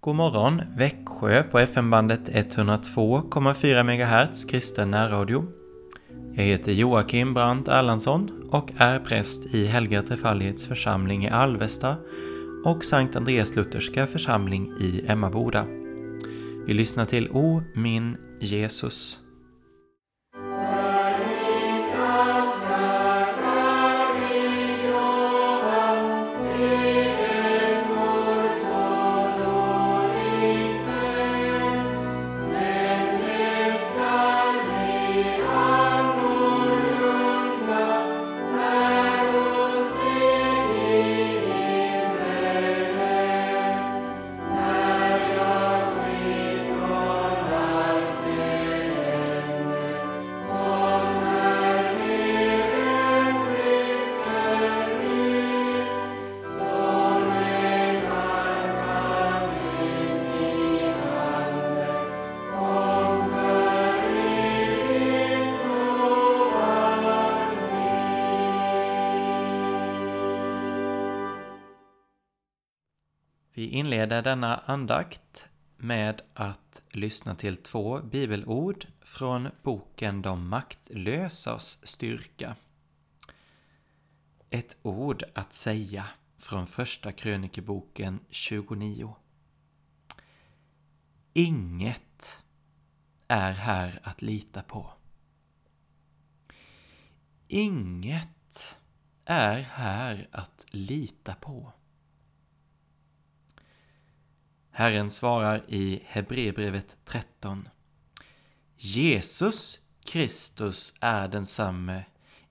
God morgon Växjö på FM-bandet 102,4 MHz kristen närradio. Jag heter Joakim Brandt Erlandsson och är präst i Helga Trefaldighets församling i Alvesta och Sankt Andreas Lutherska församling i Emmaboda. Vi lyssnar till O min Jesus. Vi inleder denna andakt med att lyssna till två bibelord från boken De maktlösas styrka. Ett ord att säga från Första krönikeboken 29. Inget är här att lita på. Inget är här att lita på. Herren svarar i Hebreerbrevet 13. Jesus Kristus är densamme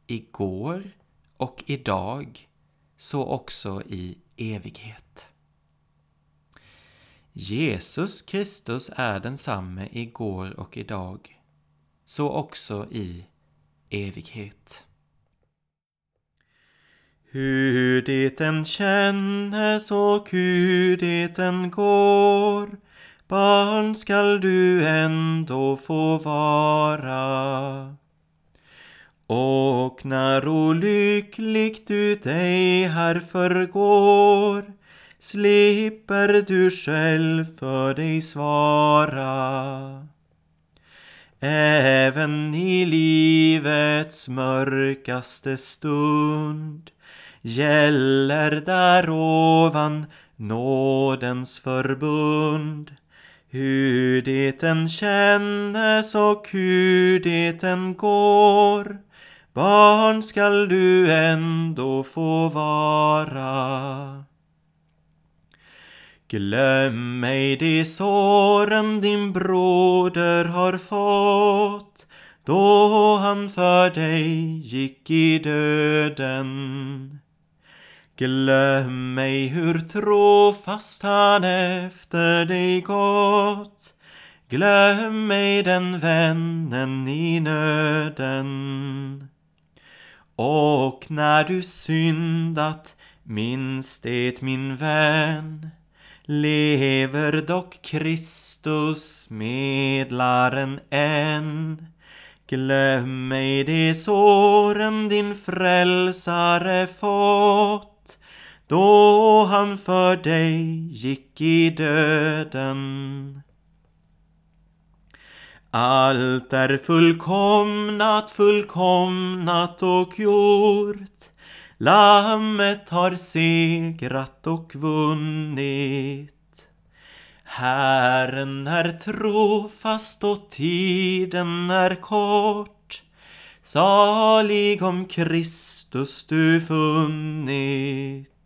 igår och idag, så också i evighet. Jesus Kristus är densamme igår och idag, så också i evighet. Hur det än kännes och hur det än går. Barn skall du ändå få vara. Och när olyckligt du dig här förgår slipper du själv för dig svara. Även i livets mörkaste stund gäller där ovan nådens förbund. Hur det än kännes och hur det än går, barn skall du ändå få vara. Glöm ej de såren din broder har fått, då han för dig gick i döden. Glöm ej hur trofast han efter dig gått. Glöm ej den vännen i nöden. Och när du syndat, minns det min vän, lever dock Kristus, medlaren än. Glöm ej de såren din frälsare fått, då han för dig gick i döden. Allt är fullkomnat, fullkomnat och gjort. Lammet har segrat och vunnit. Herren är trofast och tiden är kort. Salig om Kristus du funnit.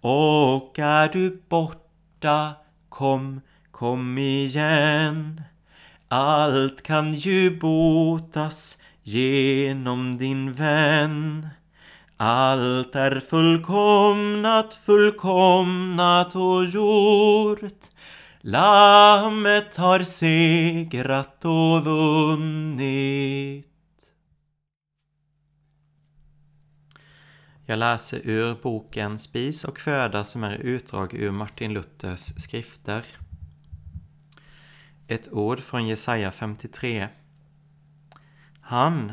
Och är du borta, kom, kom igen. Allt kan ju botas genom din vän. Allt är fullkomnat, fullkomnat och gjort. Lammet har segrat och vunnit. Jag läser ur boken Spis och föda som är utdrag ur Martin Luthers skrifter. Ett ord från Jesaja 53. Han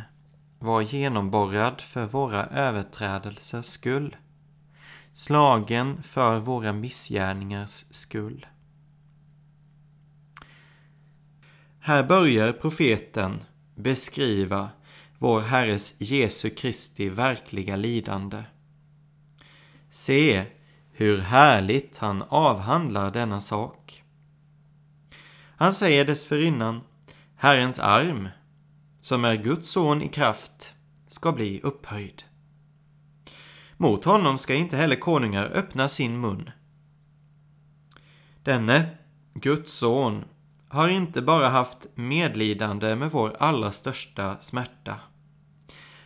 var genomborrad för våra överträdelsers skull, slagen för våra missgärningars skull. Här börjar profeten beskriva vår Herres Jesu Kristi verkliga lidande. Se hur härligt han avhandlar denna sak. Han säger dessförinnan Herrens arm, som är Guds son i kraft, ska bli upphöjd. Mot honom ska inte heller konungar öppna sin mun. Denne, Guds son, har inte bara haft medlidande med vår allra största smärta.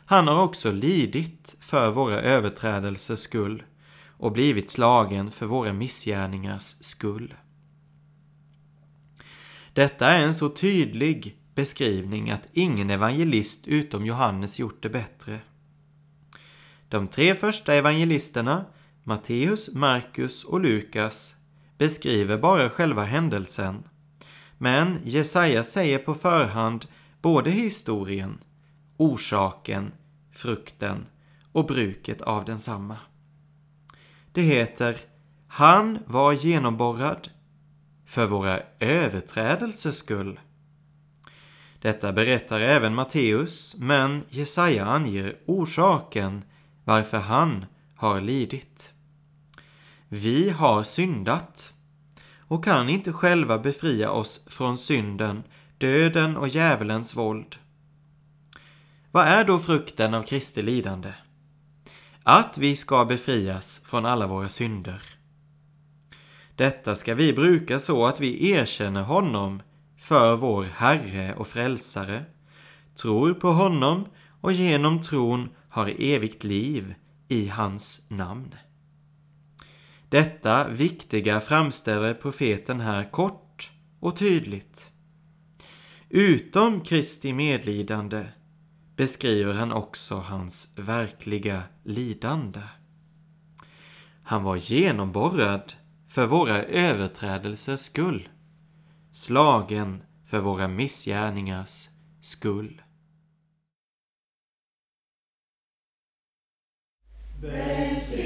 Han har också lidit för våra överträdelsers skull och blivit slagen för våra missgärningars skull. Detta är en så tydlig beskrivning att ingen evangelist utom Johannes gjort det bättre. De tre första evangelisterna, Matteus, Markus och Lukas, beskriver bara själva händelsen. Men Jesaja säger på förhand både historien, orsaken, frukten och bruket av densamma. Det heter Han var genomborrad för våra överträdelsers skull. Detta berättar även Matteus, men Jesaja anger orsaken varför han har lidit. Vi har syndat och kan inte själva befria oss från synden, döden och djävulens våld. Vad är då frukten av Kristi lidande? Att vi ska befrias från alla våra synder. Detta ska vi bruka så att vi erkänner honom för vår Herre och Frälsare, tror på honom och genom tron har evigt liv i hans namn. Detta viktiga framställer profeten här kort och tydligt. Utom Kristi medlidande beskriver han också hans verkliga lidande. Han var genomborrad för våra överträdelsers skull, slagen för våra missgärningars skull. Välsignad,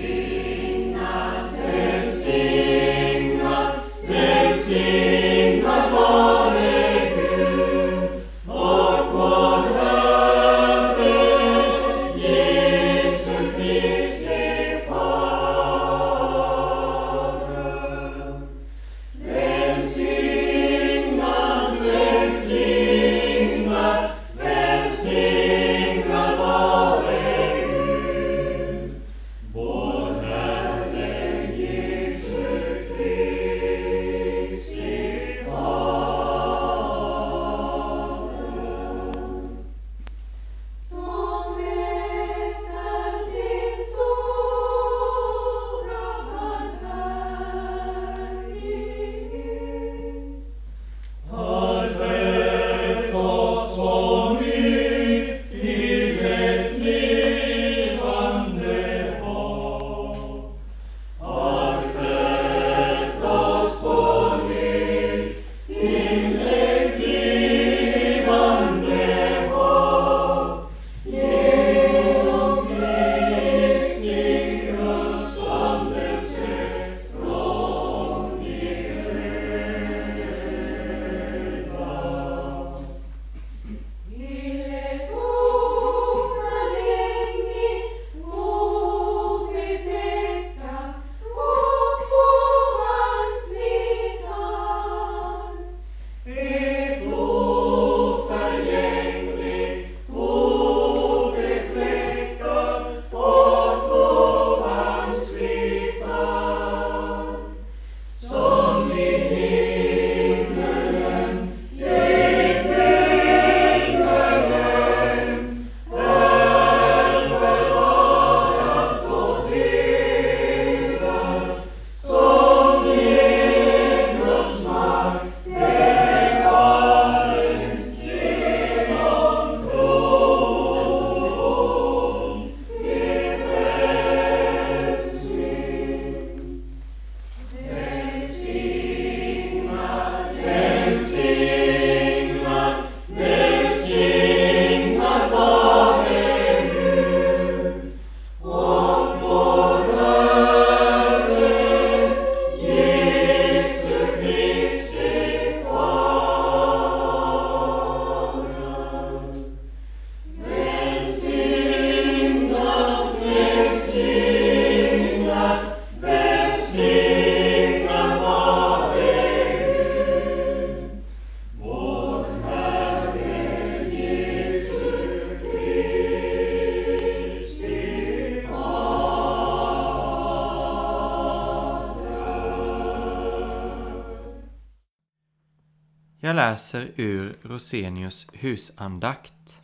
Jag läser ur Rosenius husandakt.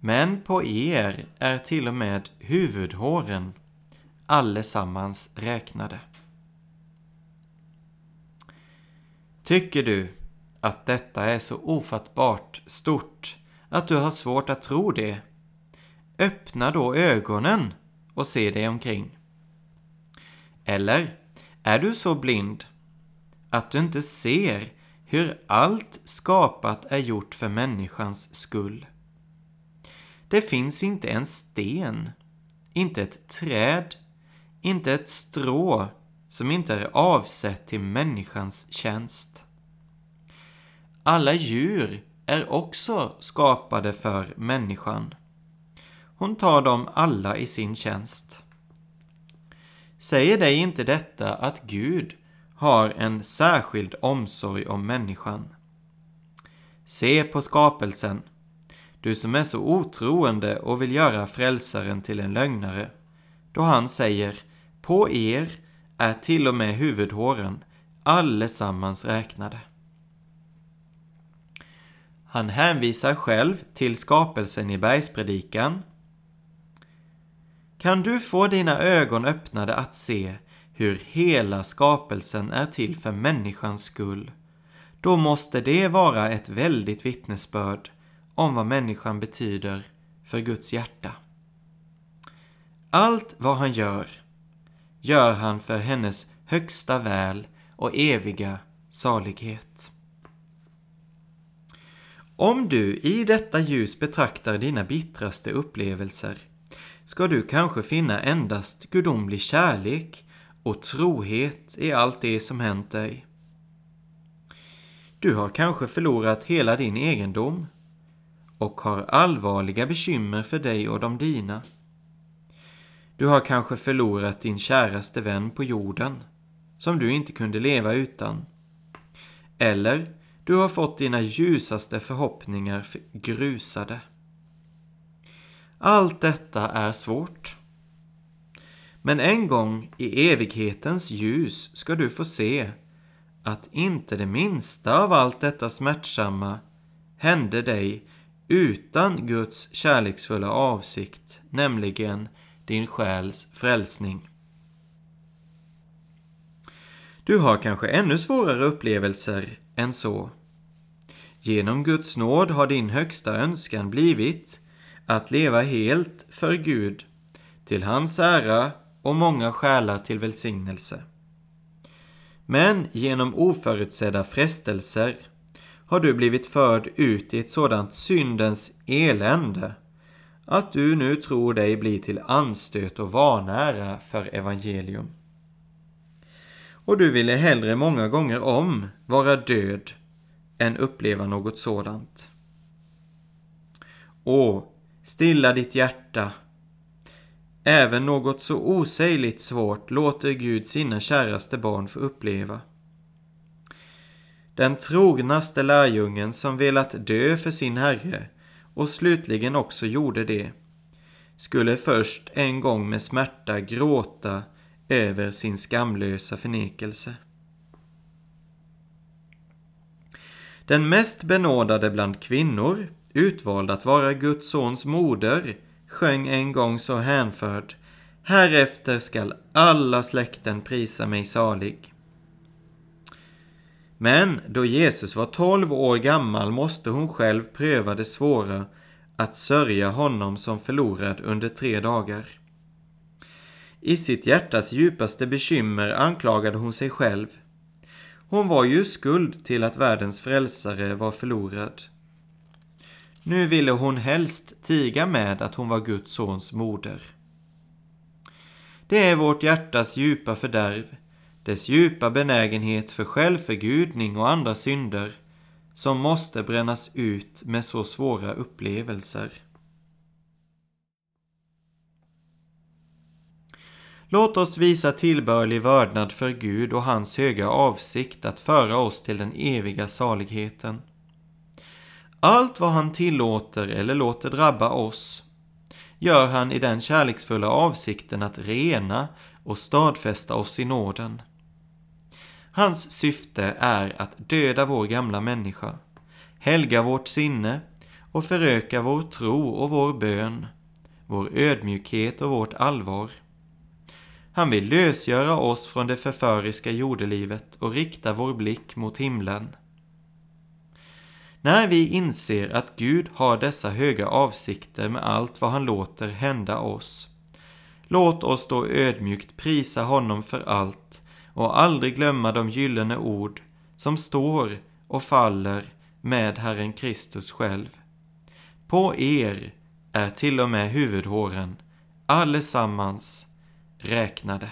Men på er är till och med huvudhåren allesammans räknade. Tycker du att detta är så ofattbart stort att du har svårt att tro det? Öppna då ögonen och se dig omkring. Eller är du så blind att du inte ser hur allt skapat är gjort för människans skull? Det finns inte en sten, inte ett träd, inte ett strå som inte är avsett till människans tjänst. Alla djur är också skapade för människan. Hon tar dem alla i sin tjänst. Säger dig inte detta att Gud har en särskild omsorg om människan? Se på skapelsen, du som är så otroende och vill göra frälsaren till en lögnare, då han säger på er är till och med huvudhåren allesammans räknade. Han hänvisar själv till skapelsen i bergspredikan. Kan du få dina ögon öppnade att se hur hela skapelsen är till för människans skull, då måste det vara ett väldigt vittnesbörd om vad människan betyder för Guds hjärta. Allt vad han gör, gör han för hennes högsta väl och eviga salighet. Om du i detta ljus betraktar dina bittraste upplevelser ska du kanske finna endast gudomlig kärlek och trohet i allt det som hänt dig. Du har kanske förlorat hela din egendom och har allvarliga bekymmer för dig och de dina. Du har kanske förlorat din käraste vän på jorden, som du inte kunde leva utan. Eller du har fått dina ljusaste förhoppningar grusade. Allt detta är svårt. Men en gång i evighetens ljus ska du få se att inte det minsta av allt detta smärtsamma hände dig utan Guds kärleksfulla avsikt, nämligen din själs frälsning. Du har kanske ännu svårare upplevelser än så. Genom Guds nåd har din högsta önskan blivit att leva helt för Gud, till hans ära och många själar till välsignelse. Men genom oförutsedda frestelser har du blivit förd ut i ett sådant syndens elände att du nu tror dig bli till anstöt och vanära för evangelium. Och du ville hellre många gånger om vara död än uppleva något sådant. Åh, stilla ditt hjärta. Även något så osägligt svårt låter Gud sina käraste barn få uppleva. Den trognaste lärjungen som velat dö för sin Herre och slutligen också gjorde det, skulle först en gång med smärta gråta över sin skamlösa förnekelse. Den mest benådade bland kvinnor, utvald att vara Guds sons moder, sjöng en gång så hänförd Härefter skall alla släkten prisa mig salig. Men då Jesus var tolv år gammal måste hon själv pröva det svåra att sörja honom som förlorad under tre dagar. I sitt hjärtas djupaste bekymmer anklagade hon sig själv. Hon var ju skuld till att världens frälsare var förlorad. Nu ville hon helst tiga med att hon var Guds sons moder. Det är vårt hjärtas djupa fördärv, dess djupa benägenhet för självförgudning och andra synder, som måste brännas ut med så svåra upplevelser. Låt oss visa tillbörlig vördnad för Gud och hans höga avsikt att föra oss till den eviga saligheten. Allt vad han tillåter eller låter drabba oss gör han i den kärleksfulla avsikten att rena och stadfästa oss i nåden. Hans syfte är att döda vår gamla människa, helga vårt sinne och föröka vår tro och vår bön, vår ödmjukhet och vårt allvar. Han vill lösgöra oss från det förföriska jordelivet och rikta vår blick mot himlen. När vi inser att Gud har dessa höga avsikter med allt vad han låter hända oss, låt oss då ödmjukt prisa honom för allt och aldrig glömma de gyllene ord som står och faller med Herren Kristus själv. På er är till och med huvudhåren allesammans räknade.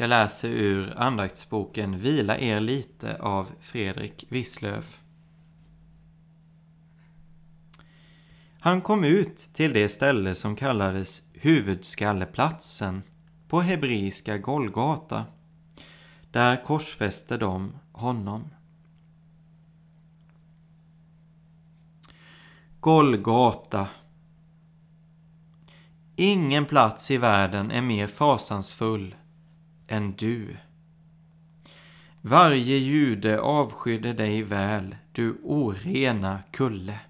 Jag läser ur andaktsboken Vila er lite av Fredrik Wisslöf. Han kom ut till det ställe som kallades huvudskalleplatsen på hebreiska Golgata. Där korsfäste de honom. Golgata Ingen plats i världen är mer fasansfull än du. Varje jude avskydde dig väl, du orena kulle.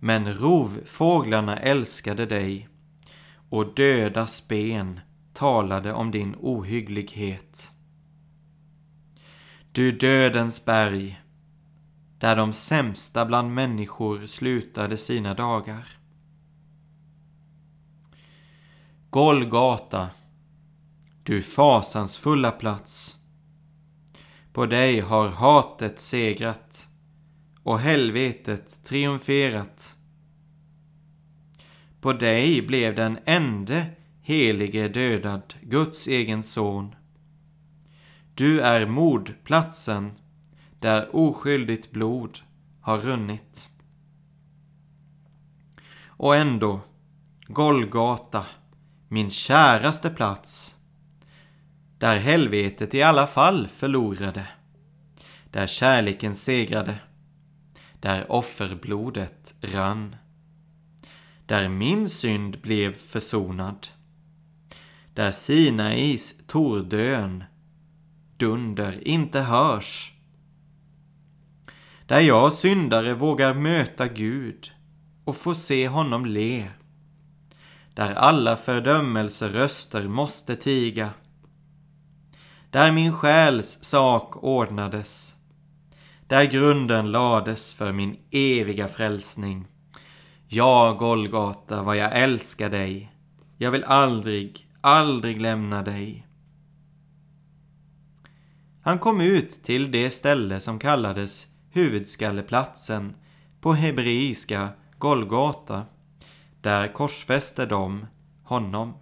men rovfåglarna älskade dig och döda spen talade om din ohygglighet. Du dödens berg, där de sämsta bland människor slutade sina dagar. Golgata, du fasansfulla plats. På dig har hatet segrat och helvetet triumferat. På dig blev den ende helige dödad, Guds egen son. Du är mordplatsen där oskyldigt blod har runnit. Och ändå, Golgata, min käraste plats, där helvetet i alla fall förlorade, där kärleken segrade, där offerblodet rann, där min synd blev försonad, där Sinais tordön dunder inte hörs, där jag syndare vågar möta Gud och få se honom le, där alla fördömelseröster måste tiga, där min själs sak ordnades, där grunden lades för min eviga frälsning. Ja, Golgata, vad jag älskar dig. Jag vill aldrig, aldrig lämna dig. Han kom ut till det ställe som kallades huvudskalleplatsen, på hebreiska Golgata. Där korsfäste de honom.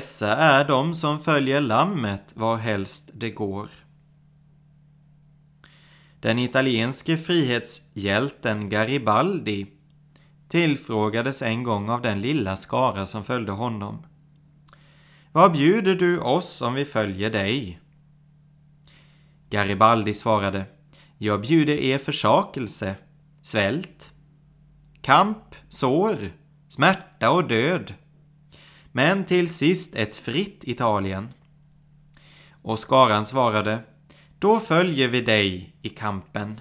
Dessa är de som följer Lammet varhelst det går. Den italienske frihetshjälten Garibaldi tillfrågades en gång av den lilla skara som följde honom. Vad bjuder du oss om vi följer dig? Garibaldi svarade, jag bjuder er försakelse, svält, kamp, sår, smärta och död. Men till sist ett fritt Italien. Och skaran svarade, då följer vi dig i kampen.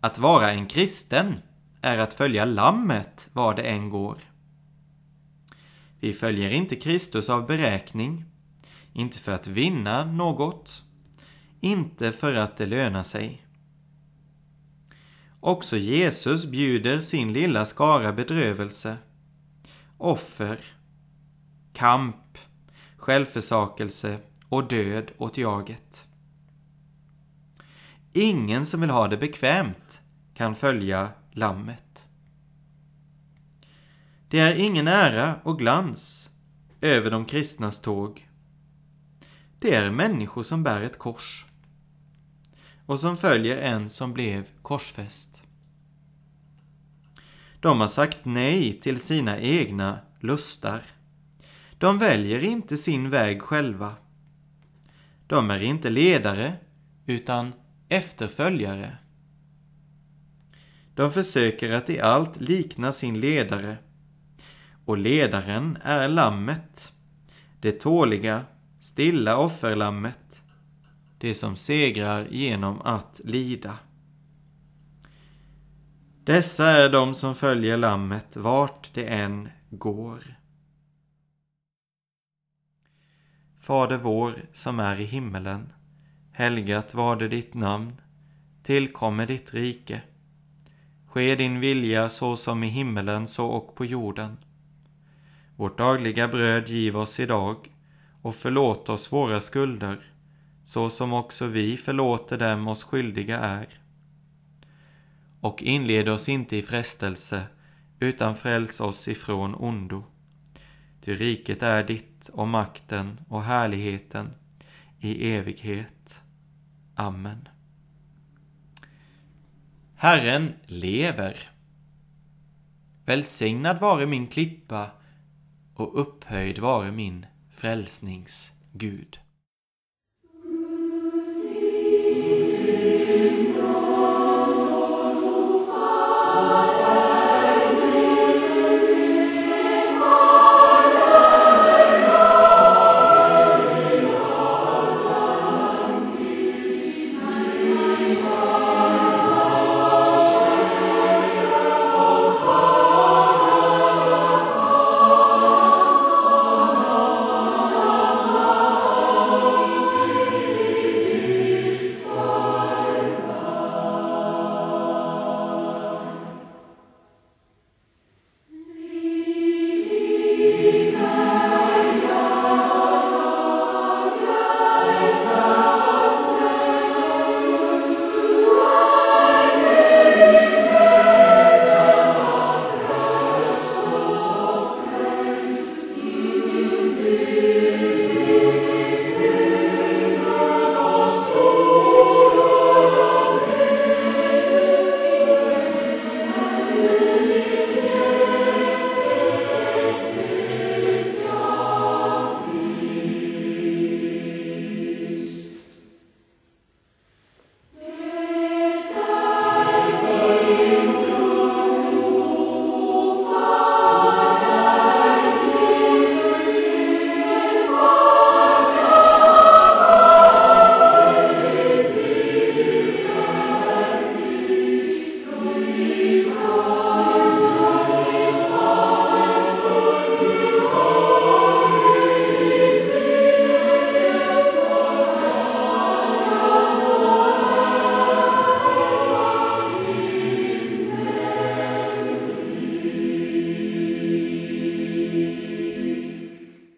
Att vara en kristen är att följa Lammet var det än går. Vi följer inte Kristus av beräkning, inte för att vinna något, inte för att det lönar sig. Också Jesus bjuder sin lilla skara bedrövelse, offer, kamp, självförsakelse och död åt jaget. Ingen som vill ha det bekvämt kan följa Lammet. Det är ingen ära och glans över de kristnas tåg. Det är människor som bär ett kors och som följer en som blev korsfäst. De har sagt nej till sina egna lustar. De väljer inte sin väg själva. De är inte ledare, utan efterföljare. De försöker att i allt likna sin ledare. Och ledaren är lammet. Det tåliga, stilla offerlammet. Det som segrar genom att lida. Dessa är de som följer lammet vart det än går. Fader vår som är i himmelen. Helgat var det ditt namn. Tillkommer ditt rike. Ske din vilja så som i himmelen så och på jorden. Vårt dagliga bröd giv oss idag och förlåt oss våra skulder så som också vi förlåter dem oss skyldiga är. Och inled oss inte i frestelse utan fräls oss ifrån ondo. Ty riket är ditt och makten och härligheten i evighet. Amen. Herren lever. Välsignad vare min klippa och upphöjd vare min frälsnings Gud.